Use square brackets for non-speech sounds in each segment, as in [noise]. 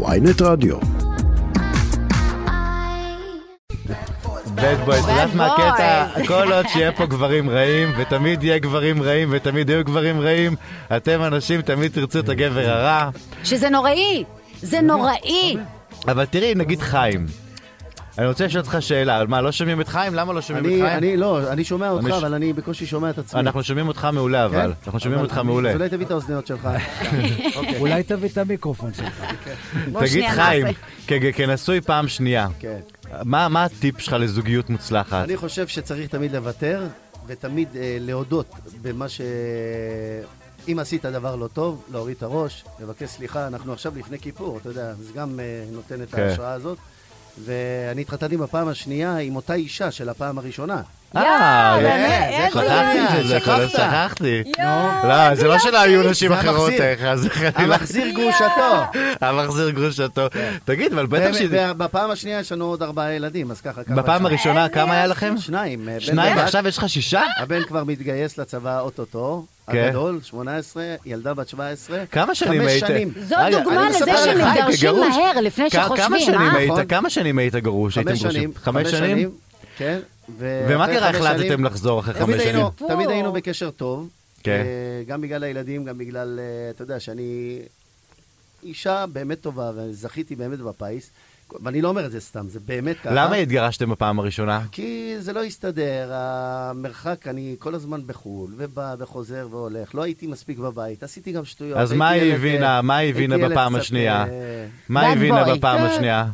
ויינט רדיו. בד בויז, את יודעת מה הקטע? כל עוד שיהיה פה גברים רעים, ותמיד יהיה גברים רעים, ותמיד יהיו גברים רעים, אתם אנשים תמיד תרצו את הגבר הרע. שזה נוראי, זה נוראי. אבל תראי, נגיד חיים. אני רוצה לשאול אותך שאלה, מה, לא שומעים את חיים? למה לא שומעים את אני, חיים? אני לא, אני שומע אותך, אבל אני בקושי שומע את עצמי. אנחנו שומעים אותך מעולה כן? אבל. אנחנו שומעים אבל אותך אני- מעולה. אז אולי תביא את האוזניות שלך. [laughs] אוקיי. אולי תביא את המיקרופון שלך. בוא תגיד חיים, כנשוי פעם שנייה, כן. מה מה הטיפ שלך לזוגיות מוצלחת? אני חושב שצריך תמיד לוותר, ותמיד אה, להודות במה ש... אם עשית דבר לא טוב, להוריד את הראש, לבקש סליחה. אנחנו עכשיו לפני כיפור, אתה יודע, זה גם אה, נותן את כן. ההשראה הזאת. ואני התחתנתי בפעם השנייה עם אותה אישה של הפעם הראשונה. אה, באמת, שכחתי יופי. שזה, שכחת. שכחתי. יואו, לא, איזה זה לא שלא היו נשים אחרות המחזיר. איך, אז חלילה. המחזיר גרושתו. המחזיר גרושתו. תגיד, אבל בטח ש... ובפעם השנייה יש לנו עוד ארבעה ילדים, אז ככה כמה... בפעם? הראשונה כמה היה לכם? שניים. אה, שניים, ובת. ועכשיו יש לך שישה? הבן כבר מתגייס לצבא אוטוטו, כן. הגדול, 18, ילדה בת 17. כמה שנים חמש היית? שנים. זו רגע, דוגמה לזה שמתגרשים. מהר לפני שחושבים, שנים אה? היית? כמה שנים היית גרוש? חמש? שנים. חמש שנים? כן. ומה קרה? חמש החלטתם לחזור אחרי חמש שנים? תמיד היינו בקשר טוב. כן. אה, גם בגלל הילדים, גם בגלל, אה, אתה יודע, שאני אישה באמת טובה, וזכיתי באמת בפיס. ואני לא אומר את זה סתם, זה באמת ככה. למה התגרשתם בפעם הראשונה? כי זה לא הסתדר, המרחק, אני כל הזמן בחו"ל, ובא וחוזר והולך, לא הייתי מספיק בבית, עשיתי גם שטויות. אז מה היא הבינה? אה, מה היא הבינה בפעם השנייה? אה, מה היא הבינה. בפעם כן. השנייה?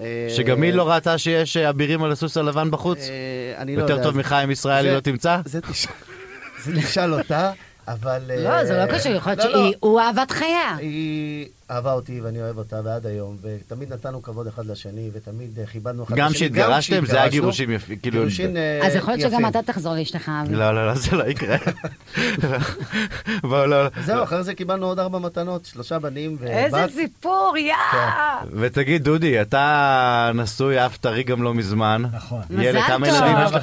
אה, שגם היא לא ראתה שיש אבירים על הסוס הלבן בחוץ? אני לא יודע. יותר טוב מחיים ישראלי לא תמצא? זה תשאל אותה, אבל... לא, זה לא קשור, יכול להיות לא, לא. שהוא אהבת חייה. אהבה אותי ואני אוהב אותה ועד היום, ותמיד נתנו כבוד אחד לשני, ותמיד אה, כיבדנו אחד את גם. כשהתגרשתם? זה היה גירושים יפים, כאילו... גירושים אה, אז יכול להיות שגם יפים. אתה תחזור לאשתך. לא, לא, לא, זה לא יקרה. [laughs] בואו, לא. זהו, אחרי זה קיבלנו עוד ארבע מתנות, שלושה בנים ובת. איזה סיפור, יא! ותגיד, דודי, אתה נשוי, אף טרי גם לא מזמן. נכון. מזל טוב.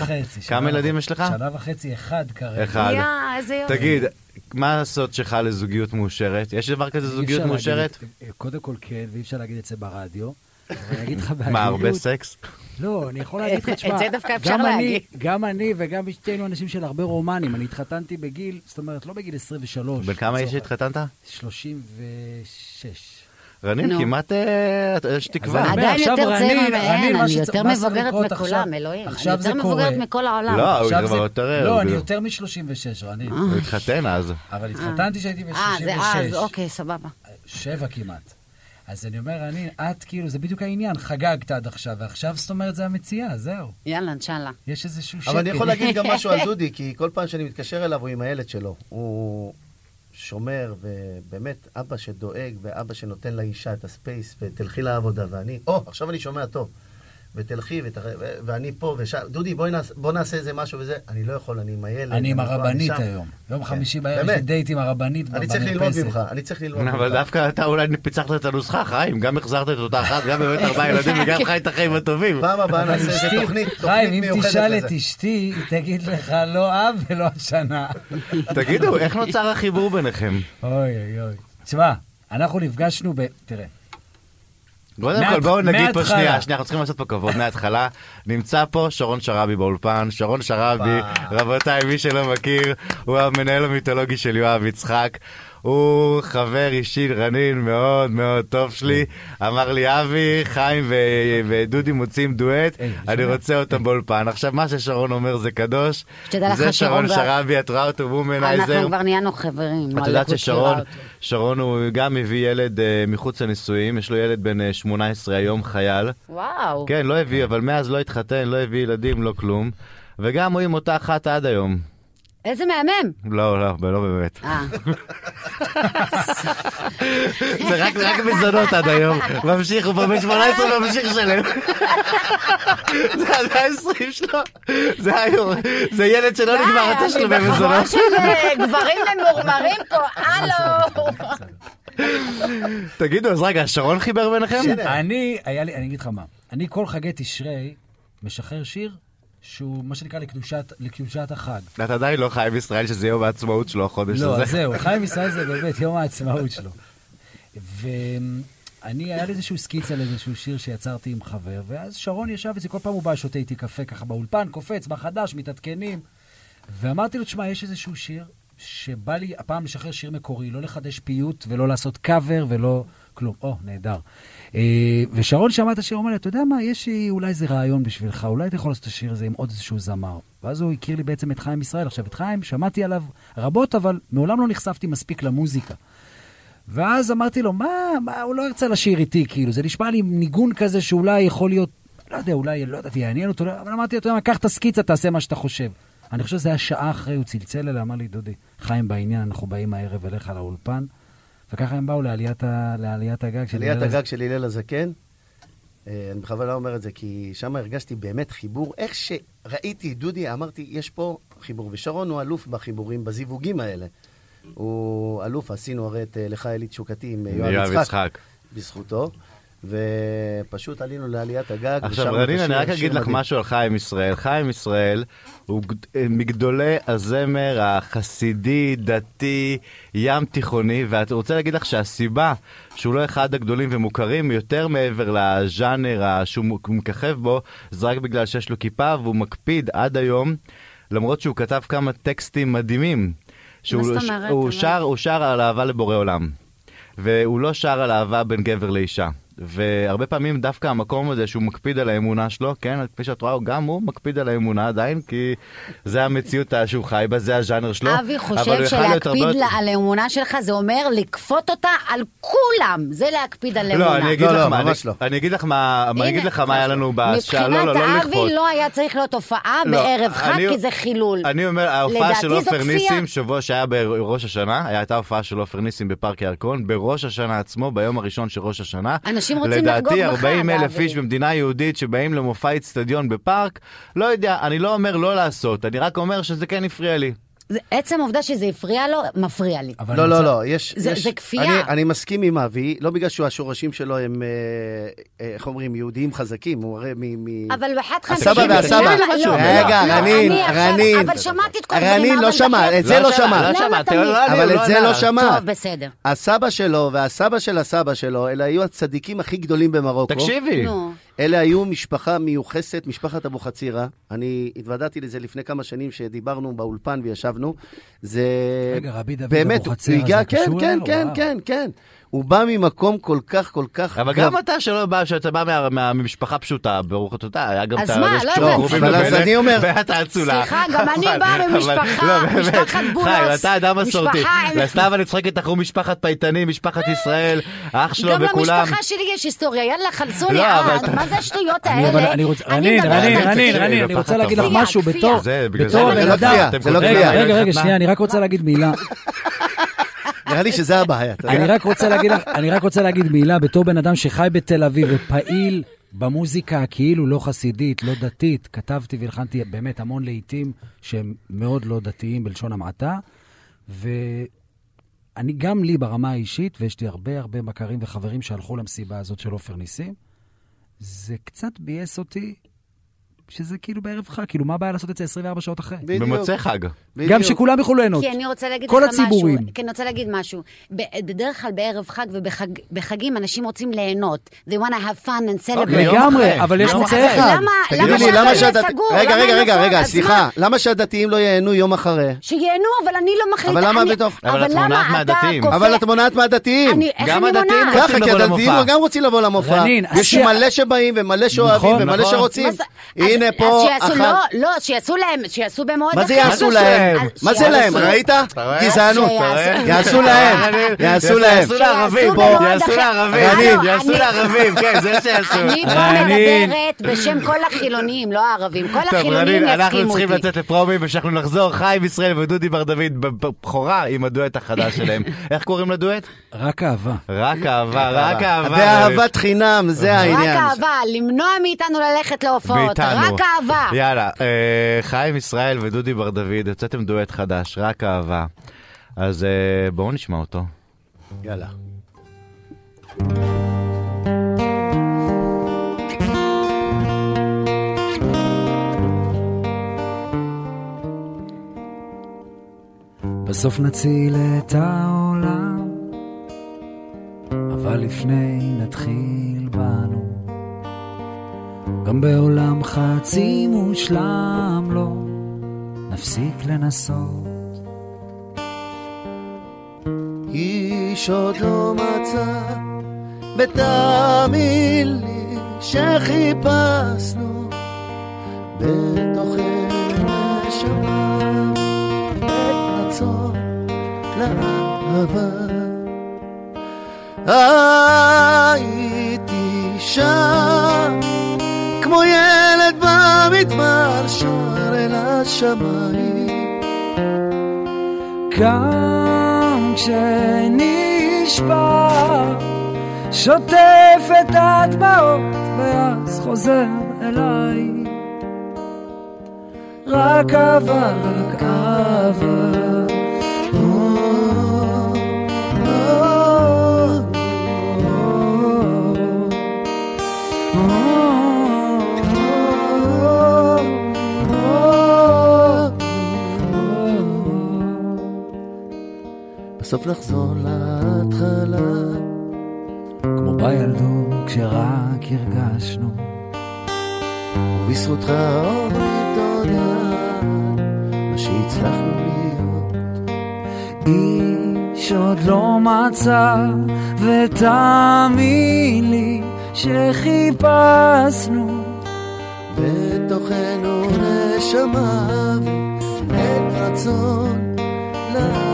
כמה ילדים. יש לך? שנה וחצי, אחד כרגע. אחד. יא, איזה יופי. תגיד, מה הסוד שלך לזוגיות מאושרת? יש דבר כזה זוגיות מאושרת? להגיד- קודם כל כן, ואי אפשר להגיד את זה ברדיו. ואני אגיד לך בהגינות... [laughs] מה, הרבה סקס? לא, אני יכול להגיד לך, את תשמע, זה דווקא אפשר גם אני- להגיד. גם אני וגם אשתנו אנשים של הרבה רומנים. אני התחתנתי בגיל, זאת אומרת, לא בגיל 23. בן כמה איש התחתנת? 36. רנין. כמעט אה, יש תקווה. אני עדיין יותר צעיר רנין, ממהן, רנין, מה אני יותר מבוגרת מכולם, אלוהים. אני עכשיו זה יותר. מבוגרת מכל העולם. לא, הוא כבר יותר... אה, לא, אני יותר מ-36, רנין. הוא התחתן אז. אבל התחתנתי כשהייתי אה, זה אז, ב-36. אוקיי, סבבה. שבע כמעט. אז אני אומר, רנין, את כאילו, זה בדיוק העניין, חגגת עד עכשיו, ועכשיו זאת אומרת זה המציאה, זהו. יאללה, אינשאללה. יש איזשהו שקט. אבל אני יכול להגיד גם משהו על [laughs] דודי, כי כל פעם שאני מתקשר אליו הוא עם הילד שלו. הוא שומר, ובאמת אבא שדואג, ואבא שנותן לאישה את הספייס, ותלכי לעבודה, ואני, או, עכשיו אני שומע טוב. ותלכי, ות... ואני פה, וש... דודי, בואי נעשה, בוא נעשה איזה משהו וזה. אני לא יכול, אני עם הילד. אני עם הרבנית שם. היום. יום כן. חמישי בערב יש לי. דייט עם הרבנית אני צריך ללמוד במרפסת. ממך, אני צריך ללמוד ממך. אבל דווקא אתה אולי פיצחת את הנוסחה, חיים. גם החזרת את אותה אחת, גם באמת ארבעה ילדים וגם [laughs] חי את החיים הטובים. פעם הבאה נעשה איזה אשתי- תוכנית, חיים, תוכנית אם מיוחדת תשאל לזה. את אשתי, היא תגיד לך לא אב ולא השנה. [laughs] תגידו, איך נוצר החיבור ביניכם? אוי אוי אוי. תשמע, אנחנו נפגשנו ב... תראה, קודם כל בואו נגיד פה. שנייה, שנייה, אנחנו צריכים לעשות פה כבוד מההתחלה. נמצא פה שרון שרבי באולפן, שרון שרבי, רבותיי, מי שלא מכיר, הוא המנהל המיתולוגי של יואב יצחק. הוא חבר אישי רנין מאוד מאוד טוב שלי. אמר לי, אבי, חיים ו- ודודי מוצאים דואט, היי, אני? רוצה אותם באולפן. עכשיו, מה ששרון אומר זה קדוש. זה שרון שרבי, את רואה אותו אנחנו וומנייזר. כבר נהיינו חברים. את יודעת ששרון. שרון הוא גם הביא ילד אה, מחוץ לנישואים, יש לו ילד בן אה, 18 היום, חייל. וואו. כן, לא הביא, אבל מאז לא התחתן, לא הביא ילדים, לא כלום. וגם הוא עם אותה אחת עד היום. איזה מהמם. לא, לא, לא באמת. אה, זה רק, רק מזונות עד היום. ממשיך, הוא בן 18 ממשיך לשלם. זה עד ה-20 שלו. זה היום, זה ילד שלא נגמר התשלומי אני בחבורה מזונות. של אה, גברים ממורמרים פה, הלו. תגידו, אז רגע, שרון חיבר ביניכם? אני, היה לי, אני אגיד לך מה, אני כל חגי תשרי משחרר שיר שהוא מה שנקרא לקדושת, לקדושת החג. אתה עדיין לא חי בישראל שזה יום העצמאות שלו החודש לא, הזה. אז זהו, [laughs] חיים ישראל זה באמת יום העצמאות שלו. אני, היה לי איזשהו סקיץ על איזשהו שיר שיצרתי עם חבר, ואז שרון ישב אצלי, כל פעם הוא בא, שותה איתי קפה ככה באולפן, קופץ, מה חדש, מתעדכנים. ואמרתי לו, תשמע, יש איזשהו שיר שבא לי הפעם לשחרר שיר מקורי, לא לחדש פיוט ולא לעשות קאבר ולא כלום. או, נהדר. אה, ושרון שמע את השיר, אומר לי, אתה יודע מה, יש לי אולי איזה רעיון בשבילך, אולי אתה יכול לעשות את השיר הזה עם עוד איזשהו זמר. ואז הוא הכיר לי בעצם את חיים ישראל. עכשיו, את חיים שמעתי עליו רבות, אבל מעולם לא נחשפתי מספיק למוזיקה. ואז אמרתי לו, מה, מה, הוא לא ירצה לשיר איתי, כאילו, זה נשמע לי ניגון כזה שאולי יכול להיות, לא יודע, אולי, לא יודעת, יעניין אותו, אבל אמרתי, אתה יודע מה, קח את הסקיצה, תעשה מה שאתה חושב. אני חושב שזה היה שעה אחרי, הוא צלצל אליי, אמר לי, דודי, חיים בעניין, אנחנו באים הערב אליך לאולפן. וככה הם באו לעליית, ה... לעליית הגג של הלל הז- הגג של הלל הזקן, אה, אני בכוונה אומר את זה, כי שם הרגשתי באמת חיבור. איך שראיתי דודי, אמרתי, יש פה חיבור. ושרון הוא אלוף בחיבורים, בזיווגים האלה. הוא אלוף, עשינו הרי את אה, לך אלי תשוקתי עם אה, יואב יצחק, יצחק. בזכותו. ופשוט עלינו לעליית הגג. עכשיו, רנין, אני רק אגיד לך מדהים. משהו על חיים ישראל. חיים ישראל הוא אה, מגדולי הזמר החסידי, דתי, ים תיכוני, ואני רוצה להגיד לך שהסיבה שהוא לא אחד הגדולים ומוכרים יותר מעבר לז'אנר שהוא מככב בו, זה רק בגלל שיש לו כיפה והוא מקפיד עד היום, למרות שהוא כתב כמה טקסטים מדהימים. שהוא- זאת אומרת? הוא אבל- שר, הוא שר על אהבה לבורא עולם. והוא לא שר על אהבה בין גבר לאישה. והרבה פעמים דווקא המקום הזה שהוא מקפיד על האמונה שלו, כן, כפי שאת רואה, גם הוא מקפיד על האמונה עדיין, כי זה המציאות שהוא חי בה, זה הז'אנר שלו. אבי חושב הרבה שלהקפיד יותר- לה- על האמונה שלך זה אומר לכפות אותה על כולם. זה להקפיד על אמונה. לא, אני אגיד לא, לך לא, מה, ממש אני- לא. אני אגיד לך מה, אני אגיד הנה, לך מה היה לנו בשעה, לא, לא, לא מבחינת לכפות. אבי לא היה צריך להיות הופעה לא, בערב חג, אני- כי זה חילול. אני אומר, ההופעה של עופר. ניסים, שבוע שהיה בראש השנה, הייתה הופעה של עופר ניסים בפארק ירקון, בראש השנה עצמו, ביום הראשון של ראש השנה. אנשים רוצים לחגוג לדעתי, בחג, 40 אלף. איש במדינה יהודית שבאים למופע אצטדיון בפארק, לא יודע, אני לא אומר לא לעשות, אני רק אומר שזה כן הפריע לי. זה- עצם העובדה שזה הפריע לו, מפריע לי. לא, לא, לא, יש... זה- יש- זה כפייה. אני, אני מסכים עם אבי, לא בגלל שהשורשים שלו הם, אה, אה, איך אומרים, יהודיים חזקים, הוא הרי מ... מ... אבל בחד חד... הסבא? והסבא. לא, רגע, לא, רנין, אני עכשיו- רנין. אבל שמעתי את כל הדברים. רנין לא שמע, את זה לא שמע. לא? לא, לא, אבל לא את זה. לא שמע. טוב, בסדר. הסבא שלו והסבא של הסבא שלו, אלה היו הצדיקים הכי גדולים במרוקו. תקשיבי. אלה היו משפחה מיוחסת, משפחת אבוחצירא. אני התוודעתי לזה לפני כמה שנים שדיברנו באולפן וישבנו. זה... רגע, רבי דוד אבוחצירא, זה כן, קשור כן, אלינו? כן, וואו. כן, כן. הוא בא ממקום כל כך, כל כך... אבל גם אתה שלא בא, שאתה בא מה- מה- ממשפחה פשוטה, ברוך אתה, היה גם אז את מה, הרשת לא של הבנתי. הקרובים אבל אז למלך, אני אומר- ואת האצולה. סליחה, גם אני באה ממשפחה, לא. משפחת בולוס, חיים, אתה אדם מסורתי. לסתיו אני צוחק איתך, הוא משפחת פייטנים, משפחת ישראל, אח שלו גם וכולם. למשפחה שלי יש היסטוריה, יאללה, חלסוני לא, אבל- עד, מה זה השטויות אני- האלה? אבל אני רוצה- רנין, רנין, רנין. רנין, אני רוצה להגיד לך משהו. בתור, זה, בגלל בתור זה- זה בן לא אדם. לא רגע. רגע? שנייה, אני רק רוצה להגיד מילה. נראה לי שזה הבעיה. אתה יודע. אני רק רוצה להגיד לך, אני רק רוצה להגיד מילה בתור בן אדם שחי בתל אביב ופעיל במוזיקה הכאילו לא חסידית, לא דתית. כתבתי והלחנתי באמת המון לעיתים שהם מאוד לא דתיים בלשון המעטה. ואני גם לי ברמה האישית, ויש לי הרבה הרבה מכרים וחברים שהלכו למסיבה הזאת של עופר ניסים, זה קצת ביאס אותי שזה כאילו בערב חג, כאילו מה הבעיה לעשות את זה 24 שעות אחרי? בדיוק, במוצאי חג. בדיוק. גם שכולם יוכלו ליהנות. כי אני רוצה להגיד כל לך הציבורים. משהו. כי אני רוצה להגיד משהו. בדרך כלל בערב חג ובחגים אנשים רוצים ליהנות. They want to have fun and אוקיי, celebrate. יום לגמרי, אחרי, אבל יש מוצאי אז חג. למה- תגידי למה לי, למה. סגור? רגע, רגע, רגע, לא- רגע, אז סליחה. מה? למה שהדתיים לא ייהנו יום אחרי? שייהנו, אבל אני לא מחליטה. אבל למה בתוך- אבל את למה מונעת אתה מהדתיים. אבל את מונעת מהדתיים. גם הדתיים? רוצים ככה, כי לבוא הדתיים למופע. גם רוצים לבוא למופע. רנין, יש השיח- מלא שבאים ומלא שאוהבים ומלא. שרוצים. מה זה- הנה פה אז שיעשו, אחת. לא, לא, שיעשו להם, שיעשו במועד מה זה אחר. יעשו מה זה להם? להם? מה זה להם? ראית? גזענות. יעשו להם. יעשו להם. יעשו לערבים, יעשו אחר. לערבים. יעשו לערבים, כן, זה שיעשו. אני פה. מדברת בשם כל החילונים, לא הערבים. כל החילונים רנין, אנחנו יסכימו צריכים אותי. לצאת לפרומים ושאנחנו נחזור, חיים ישראל ודודי בר דוד בבכורה עם הדואט החדש שלהם. [laughs] איך קוראים לדואט? רק אהבה. רק אהבה, רק אהבה. ואהבת חינם, זה רק העניין. אהבה, למנוע מאיתנו ללכת להופעות, מאיתנו. רק אהבה. יאללה, אה, חיים ישראל ודודי בר דוד, הוצאתם דואט חדש, רק אהבה. אז אה, בואו נשמע אותו. יאללה. בסוף נציל את העולם, אבל לפני נתחיל בנו. גם בעולם חצי מושלם לא נפסיק לנסות. איש עוד לא מצא ותאמין לי שחיפשנו בתוכנו נשמה את רצון לאהבה. הייתי שם במדבר שר אל השמיים גם כשנשבר, שוטף את הדמעות, ואז חוזר אליי. רק אהבה, רק אהבה. בסוף לחזור להתחלה. כמו בילדות כשרק הרגשנו, ובזכותך אומרים תודה מה שהצלחנו להיות. איש עוד לא מצא, ותאמין לי שחיפשנו. בתוכנו נשמה ועת רצון לאהבה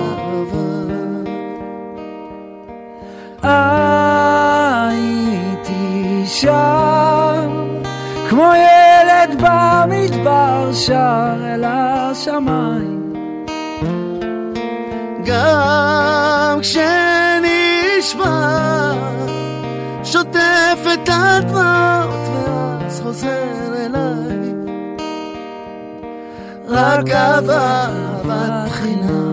במדבר שר אל השמיים. גם כשנשמע שוטף את הדמעות ואז חוזר אליי רק אהבה, אהבת חינם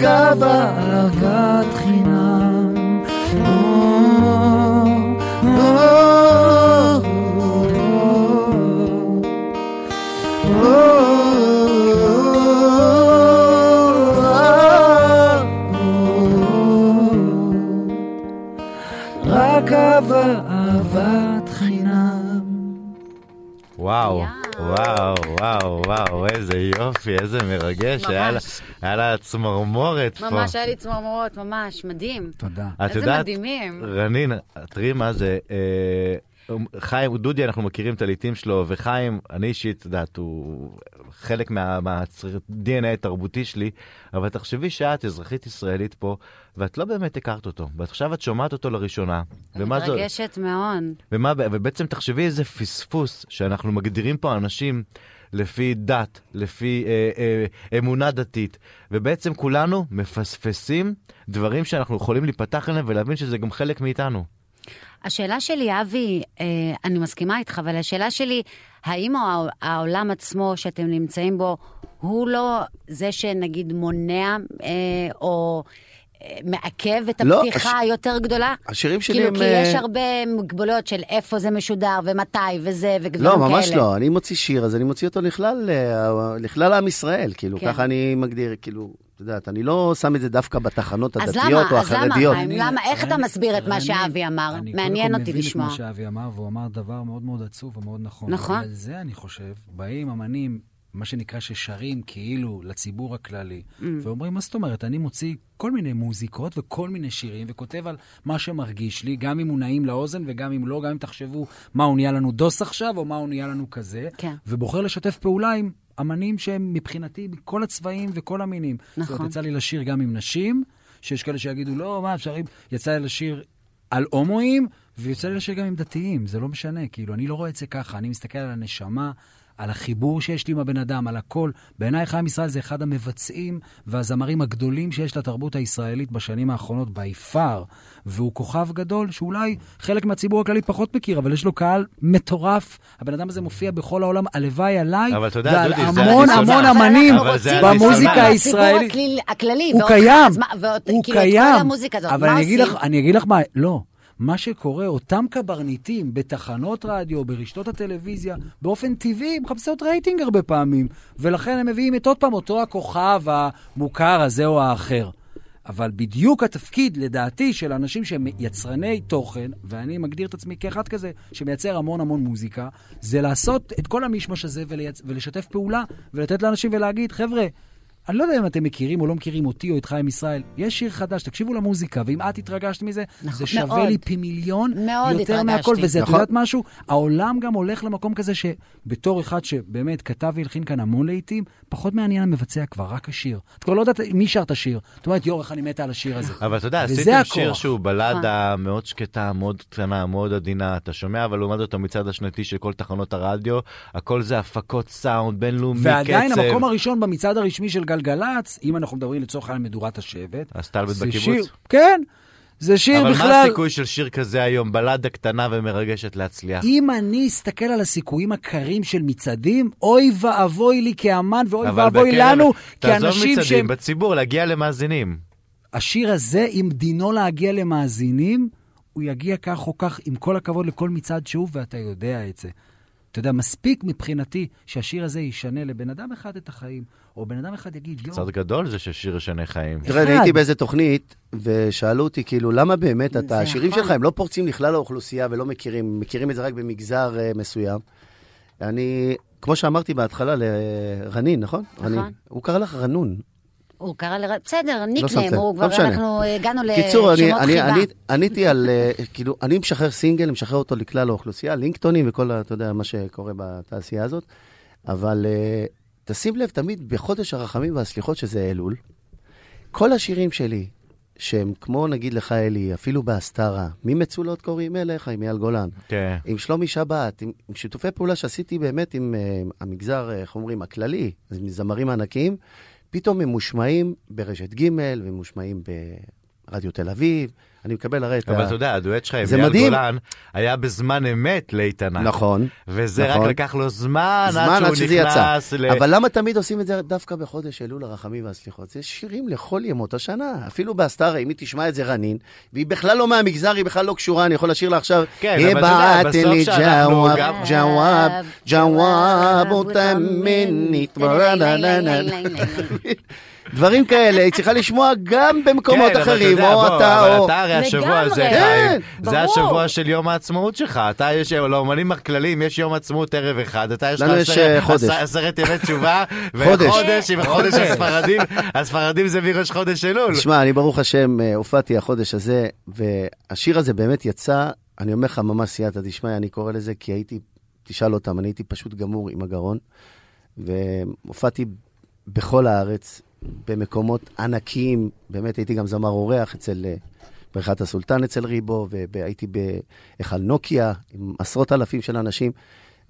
רק אהבה, אהבת חינם. רק אהבה, אהבת חינם. וואו. וואו, וואו, וואו, איזה יופי, איזה מרגש. היה לה- ממש. היה לה צמרמורת פה. ממש היה לי צמרמורות, ממש, מדהים. תודה. את יודעת, מדהימים. רנין, תראי מה זה, אה, חיים, דודי, אנחנו מכירים את הלעיתים שלו, וחיים, אני אישית, את יודעת, הוא חלק מה-DNA התרבותי שלי, אבל תחשבי שאת אזרחית ישראלית פה, ואת לא באמת הכרת אותו, ועכשיו את שומעת אותו לראשונה. אני מתרגשת מאוד. ומה, ובעצם תחשבי איזה פספוס שאנחנו מגדירים פה אנשים לפי דת, לפי אה, אה, אמונה דתית, ובעצם כולנו מפספסים דברים שאנחנו יכולים להיפתח אליהם ולהבין שזה גם חלק מאיתנו. השאלה שלי, אבי, אה, אני מסכימה איתך, אבל השאלה שלי, האם העול- העולם עצמו שאתם נמצאים בו, הוא לא זה שנגיד מונע אה, או אה, מעכב את לא, הפתיחה הש- היותר גדולה? השירים שלי כאילו, הם... כי אה, יש הרבה מגבלות של איפה זה משודר ומתי וזה ודברים לא, כאלה. ממש לא. אני מוציא שיר, אז אני מוציא אותו לכלל, לכלל עם ישראל, כאילו, כן. ככה אני מגדיר, כאילו, את יודעת, אני לא שם את זה דווקא בתחנות אז הדתיות למה, או אז למה, החרדיות. למה, איך אתה מסביר את מה שאבי אמר? מעניין אותי לשמוע. אני קודם כל מבין את מה שאבי אמר, והוא אמר דבר מאוד מאוד עצוב ומאוד נכון. נכון. אבל זה, אני חושב, באים אמנים, מה שנקרא ששרים כאילו לציבור הכללי, Mm. ואומרים, מה זאת אומרת, אני מוציא כל מיני מוזיקות וכל מיני שירים, וכותב על מה שמרגיש לי, גם אם הוא נעים לאוזן וגם אם לא, גם אם תחשבו מה הוא נהיה לנו דוס עכשיו, או מה הוא נהיה לנו כזה, כן. ובוחר לשתף פעולה עם אמנים שהם מבחינתי מכל הצבעים וכל המינים. זאת נכון. אומרת, יצא לי לשיר גם עם נשים, שיש כאלה שיגידו, לא, מה, אפשר... יצא לי לשיר על הומואים, ויוצא לי לשיר גם עם דתיים, זה לא משנה, כאילו, אני לא רואה את זה ככה, אני מסתכל על הנשמה, על החיבור שיש לי עם הבן אדם, על הכל. בעיניי חיים ישראל זה אחד המבצעים והזמרים הגדולים שיש לתרבות הישראלית בשנים האחרונות by far, והוא כוכב גדול שאולי חלק מהציבור הכללי פחות מכיר, אבל יש לו קהל מטורף. הבן אדם הזה מופיע בכל העולם, הלוואי עליי, ועל המון. המון אמנים. במוזיקה הישראלית. הוא קיים, הוא כאילו, את כל קיים. המוזיקה הזאת, אבל אני אגיד לך מה, לא. מה שקורה, אותם קברניטים בתחנות רדיו, ברשתות הטלוויזיה, באופן טבעי, הם מחפשות רייטינג הרבה פעמים, ולכן הם מביאים את עוד פעם אותו הכוכב המוכר הזה או האחר. אבל בדיוק התפקיד, לדעתי, של אנשים שהם יצרני תוכן, ואני מגדיר את עצמי כאחד כזה, שמייצר המון המון מוזיקה, זה לעשות את כל המשמש הזה. ולשתף פעולה, ולתת לאנשים ולהגיד, חבר'ה, אני לא יודע אם אתם מכירים או לא מכירים אותי או את חיים ישראל, יש שיר חדש, תקשיבו למוזיקה, ואם את התרגשת מזה, נכון, זה שווה מאוד. לי פי מיליון מאוד יותר התרגשתי. מהכל. וזה, את נכון. יודעת משהו? העולם גם הולך למקום כזה שבתור אחד שבאמת כתב והלחין כאן המון לעיתים, פחות מעניין המבצע כבר, רק השיר. את כבר לא יודעת מי שר את השיר. את אומרת, יואו, איך אני מתה על השיר הזה. אבל אתה יודע, עשיתם הכוח. שיר שהוא בלדה נכון. מאוד שקטה, מאוד קטנה, מאוד עדינה, אתה שומע, אבל לעומת אותו מצד השנתי של כל תחנות הרדיו, הכל זה הפקות סאונד, בינלאומי, קצב. ועדיין המקום הראשון במצעד הרשמי של גלגלצ, אם אנחנו מדברים לצורך העניין מדורת השבט, הסטלבט זה בקיבוץ? שיר, כן, זה שיר אבל בכלל... מה הסיכוי של שיר כזה היום, בלדה קטנה ומרגשת להצליח? אם אני אסתכל על הסיכויים הקרים של מצעדים, אוי ואבוי לי כאמן ואוי אבל ואבוי לנו תעזוב כאנשים מצעדים, שהם... בציבור, להגיע למאזינים. השיר הזה, אם דינו להגיע למאזינים, הוא יגיע כך או כך, עם כל הכבוד לכל מצעד שהוא, ואתה יודע את זה. אתה יודע, מספיק מבחינתי שהשיר הזה ישנה לבן אדם אחד את החיים, או בן אדם אחד יגיד, יואו, קצת גדול זה ששיר ישנה חיים. תראה, אני. הייתי באיזה תוכנית, ושאלו אותי, כאילו, למה באמת אתה, השירים נכון. שלך הם לא פורצים לכלל האוכלוסייה ולא מכירים, מכירים את זה רק במגזר uh, מסוים. אני, כמו שאמרתי בהתחלה לרנין, נכון? נכון. רנין. הוא קרא לך רנון. הוא קרא ל... בסדר, ניקניים, לב, הוא לא כבר. אנחנו הגענו קיצור, אני, לשמות אני, חיבה. אני, עניתי על, אה, כאילו, אני משחרר סינגל, משחרר אותו לכלל האוכלוסייה, לינקטונים וכל, אתה יודע, מה שקורה בתעשייה הזאת, אבל אה, תשים לב, תמיד בחודש הרחמים והסליחות, שזה אלול, כל השירים שלי, שהם כמו נגיד לך אלי, אפילו בהסתרה, ממצולות קוראים אליך, עם אייל גולן, כן. עם שלומי שבת, עם, עם שיתופי פעולה שעשיתי באמת עם uh, המגזר, אה, איך אומרים, הכללי, אז עם זמרים ענקיים, פתאום הם מושמעים ברשת ג' ומושמעים ברדיו תל אביב. אני מקבל הרי את אבל אתה יודע, הדואט שלך עם מדהים. גולן היה בזמן אמת לאיתנה. נכון. וזה רק נכון. לקח לו זמן זמן עד עד שהוא יצא. נכנס ל... אבל למה תמיד עושים את זה דווקא בחודש אלול הרחמים והסליחות? זה שירים לכל ימות השנה. אפילו בהסתרה, אם היא תשמע את זה רנין, והיא בכלל לא מהמגזר, היא בכלל לא קשורה, אני יכול לשיר לה עכשיו, כן, "אה, אבל אתה יודע, בסוף שאנחנו ג'וואב, גם- ג'וואב, ג'וואב אותה מינית, דברים כאלה, היא צריכה לשמוע גם במקומות כן, אבל אתה אחרים, יודע, או בוא, אתה אבל או... אתה הרי השבוע. הזה, כן, זה ברור. השבוע של יום העצמאות שלך. אתה, יש, לאומנים הכלליים יש יום עצמאות ערב אחד, אתה יש לך עשרת- אה, עשרת ימי תשובה, [laughs] חודש. וחודש עם חודש הספרדים, הספרדים זה מראש חודש אלול. תשמע, אני ברוך השם אה, הופעתי החודש הזה, והשיר הזה באמת יצא, אני אומר לך ממש סייעתא דשמיא, אני קורא לזה, כי הייתי, תשאל אותם, אני הייתי פשוט גמור עם הגרון, והופעתי בכל הארץ, במקומות ענקיים, באמת הייתי גם זמר אורח אצל אה, בריכת הסולטן אצל ריבו, והייתי בהיכל נוקיה עם עשרות אלפים של אנשים.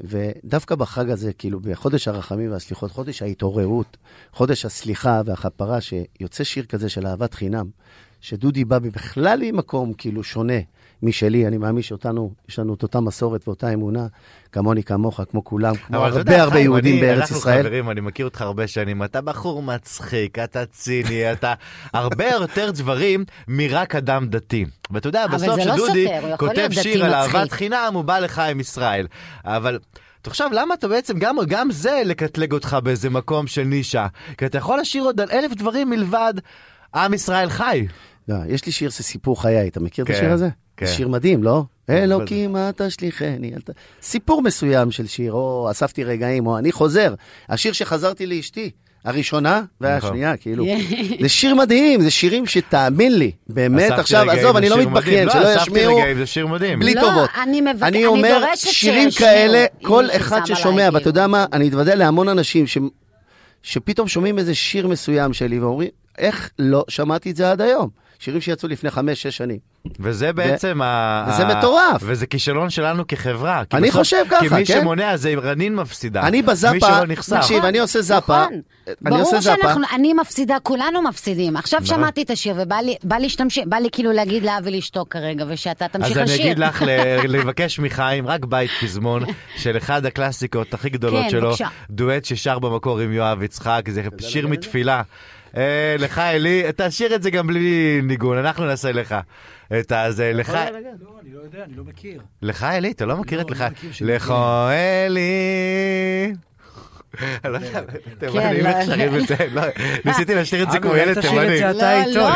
ודווקא בחג הזה, כאילו, בחודש הרחמים והסליחות, חודש ההתעוררות, חודש הסליחה והכפרה, שיוצא שיר כזה של אהבת חינם, שדודי בא בכלל ממקום כאילו שונה משלי, אני מאמין שאותנו, יש לנו את אותה מסורת ואותה אמונה, כמוני, כמוך, כמו כולם, כמו הרבה יודע, הרבה חיים, יהודים אני- בארץ אנחנו ישראל. חברים, אני מכיר אותך הרבה שנים, אתה בחור מצחיק, אתה ציני, אתה הרבה יותר דברים מרק אדם דתי. ואתה יודע, בסוף לא שדודי יכול כותב שיר על. אהבת חינם, הוא בא לך עם ישראל. אבל... תחשוב, למה אתה בעצם, גם, גם זה לקטלג אותך באיזה מקום של נישה? כי אתה יכול לשיר עוד על אלף דברים מלבד עם ישראל חי. לא, יש לי שיר, זה סיפור חיי, אתה מכיר את כן, השיר הזה? כן. שיר מדהים, לא? אבל- אלוקים, אל תשליכני. אל ת- סיפור מסוים של שיר, או אספתי רגעים, או אני חוזר. השיר שחזרתי לאשתי, הראשונה והשנייה, כאילו. זה שיר מדהים, זה שירים שתאמין לי, באמת, עכשיו, רגעים, עזוב, אני לא מתבכיין. שלא לא, אספתי ישמיעו רגעים, זה שיר מדהים. בלי לא, טובות. אני מבק- אני אני אומר, שירים כאלה, כל אחד ששומע, ואתה יודע. מה, אני מתוודע להמון אנשים ש... שפתאום שומעים איזה שיר מסוים שלי ואומרים, איך לא שמעתי את זה עד היום? שירים שיצאו לפני חמש, שש שנים. וזה בעצם ה... וזה מטורף. וזה כישלון שלנו כחברה. אני בסוף- חושב ככה, כי מי כן? שמונע זה רנין מפסידה. אני בזאפה. תקשיב, אני עושה זאפה, נכון. אני עושה ברור. שאנחנו, אני מפסידה, כולנו מפסידים. עכשיו נכון. שמעתי את השיר ובא לי, שתמשיך, בא לי כאילו להגיד לאבי לשתוק כרגע, ושאתה תמשיך אז לשיר. אני אגיד לך ל- [laughs] לבקש מחיים רק בית פזמון של אחד הקלאסיקות הכי גדולות כן, שלו. דואט ששר במקור עם יואב יצחק, זה שיר מתפילה. אה, לך אלי, תשאיר את זה גם בלי ניגון, אנחנו נעשה לך. את הזה, לך, לא, אני לא יודע, אני לא מכיר. לך אלי, אתה לא מכיר את לא לך, שיר. לך אלי. אני [laughs] לא יודע, תימנים לא. איך שרים את זה, לא, ניסיתי לשיר את זה כמו ילד תימני. לא,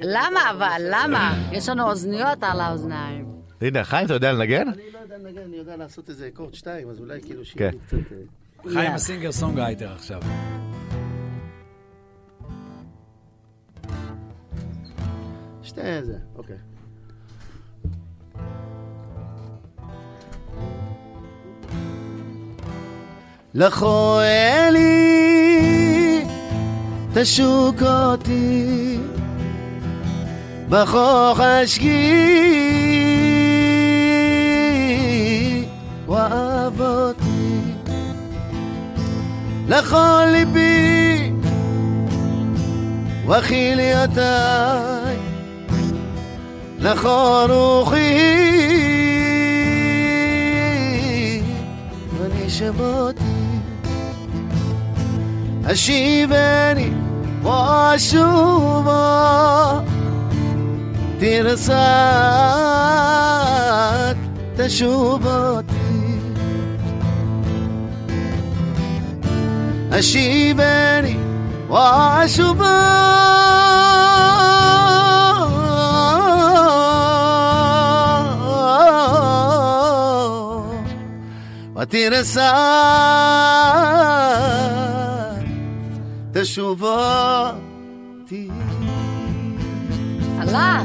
למה? אבל? למה? יש לנו אוזניות על האוזניים. הנה, חיים, אתה יודע לנגן? אני לא יודע לנגן, אני יודע לעשות איזה אקורד שתיים, אז אולי כאילו כן. שיהיה לי קצת... אה, חיים ה singer songwriter עכשיו. שתי זה, אוקיי. לכו אלי, תשוק אותי, בכוך אשקי, ואהב אותי, לכל ליבי, וחיליותיי, לכל لخاروخي ماني شباطي. أشيباني وأشوبا. ترسات تشوباتي. أشيباني وأشوبا. ותרסת תשוב אותי. עלה.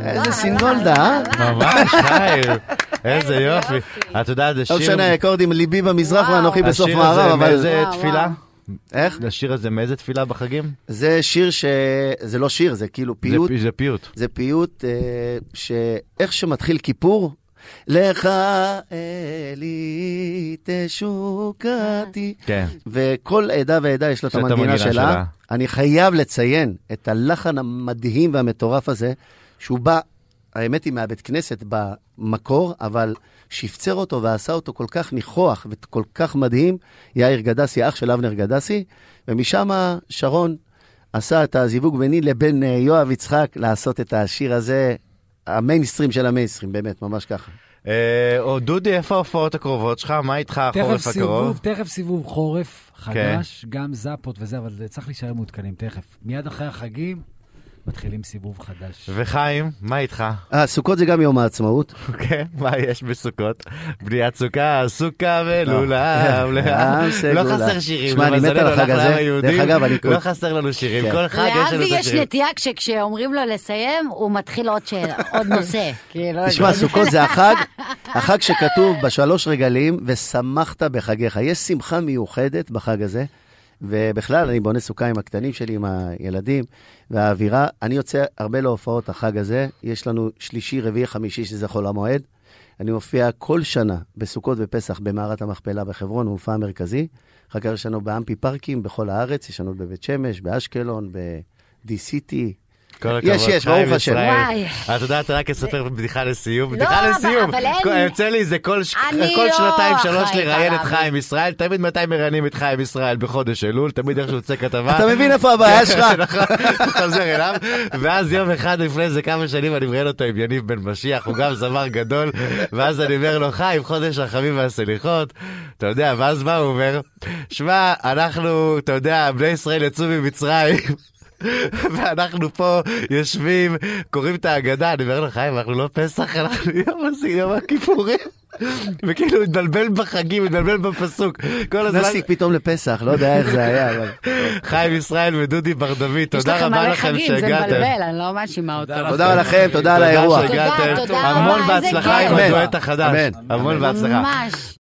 איזה סינגולדה, אה? ממש, חיים. איזה יופי. את יודעת, זה לא שיר... משנה, אקורדים ליבי במזרח. ואנוכי בסוף השיר מערב, הזה אבל... מאיזה וואו, תפילה? וואו. איך? השיר הזה מאיזה תפילה בחגים? זה שיר ש... זה לא שיר, זה כאילו פיוט. פי- זה פיוט. זה פיוט אה, שאיך שמתחיל כיפור, לך אלי תשוקתי. כן. וכל עדה ועדה יש לה את המנגינה שלה. שלה. אני חייב לציין את הלחן המדהים והמטורף הזה, שהוא בא, האמת היא, מהבית כנסת במקור, אבל שפצר אותו ועשה אותו כל כך ניחוח וכל כך מדהים, יאיר גדסי, אח של אבנר גדסי, ומשם שרון עשה את הזיווג ביני לבין אה, יואב יצחק לעשות את השיר הזה, המיינסטרים של המיינסטרים, באמת, ממש ככה. אה, או דודי, איפה ההופעות הקרובות שלך? מה איתך תכף החורף הקרוב? סיבוב, תכף סיבוב חורף כן. חדש, גם זאפות וזה, אבל צריך להישאר מעודכנים תכף. מיד אחרי החגים מתחילים סיבוב חדש. וחיים, מה איתך? אה, סוכות זה גם יום העצמאות. כן, מה יש בסוכות? בניית סוכה, סוכה ולולב. אה, לא סגולה. חסר שירים. שמע, אני מת על החג הזה. דרך אגב, אני לא חסר לנו שירים, כן. כל חג יש לנו לאבי את יש השירים. נטייה כשאומרים לו לסיים, הוא מתחיל עוד נושא. [laughs] כאילו, תשמע, סוכות זה החג, החג שכתוב בשלוש רגלים, ושמחת בחגיך. יש שמחה מיוחדת בחג הזה, ובכלל, אני בונה סוכה עם הקטנים שלי, עם הילדים, והאווירה, אני יוצא הרבה להופעות החג הזה, יש לנו שלישי, רביעי, חמישי, שזה חול המועד. אני מופיע כל שנה בסוכות ופסח במערת המכפלה בחברון, מופע מרכזי. אחר כך יש לנו באמפי פארקים בכל הארץ, יש לנו בבית שמש, באשקלון, ב-D-City. כל הכבוד, יש, יש, ברוך השם. ישראל. וואי. את יודעת, רק אספר בדיחה לסיום. לא, בדיחה לסיום. אבל אין- יוצא לי זה כל לא שנתיים, שלוש לראיין את. חיים ישראל. תמיד מתי מראיינים את חיים ישראל? בחודש אלול, תמיד איך שהוא יוצא כתבה. אתה מבין איפה הבעיה שלך? נכון, חוזר אליו, ואז יום אחד לפני איזה כמה שנים אני מראיין אותו עם יניב בן משיח, הוא גם זמר גדול, ואז אני אומר לו, חיים, חודש הרחמים והסליחות, אתה יודע, ואז מה הוא אומר? שמע, אנחנו, אתה יודע, בני ישראל יצאו ממצרים. ואנחנו פה יושבים, קוראים את ההגדה, אני אומר לו, חיים, אנחנו לא פסח, אנחנו יום הזה, יום הכיפורים. וכאילו, התבלבל בחגים, התבלבל בפסוק. כל הזמן... נכנסתי פתאום לפסח, לא יודע איך זה היה, אבל... חיים ישראל ודודי בר דוד, יש תודה לכם רבה מלא לכם חגים, זה שהגעתם. מבלבל, אני לא מאשימה אותו. תודה לכם, תודה על האירוע. שהגעתם. תודה, תודה המון רבה, איזה בהצלחה עם כיף. הדואט החדש. אמן. המון בהצלחה. ממש.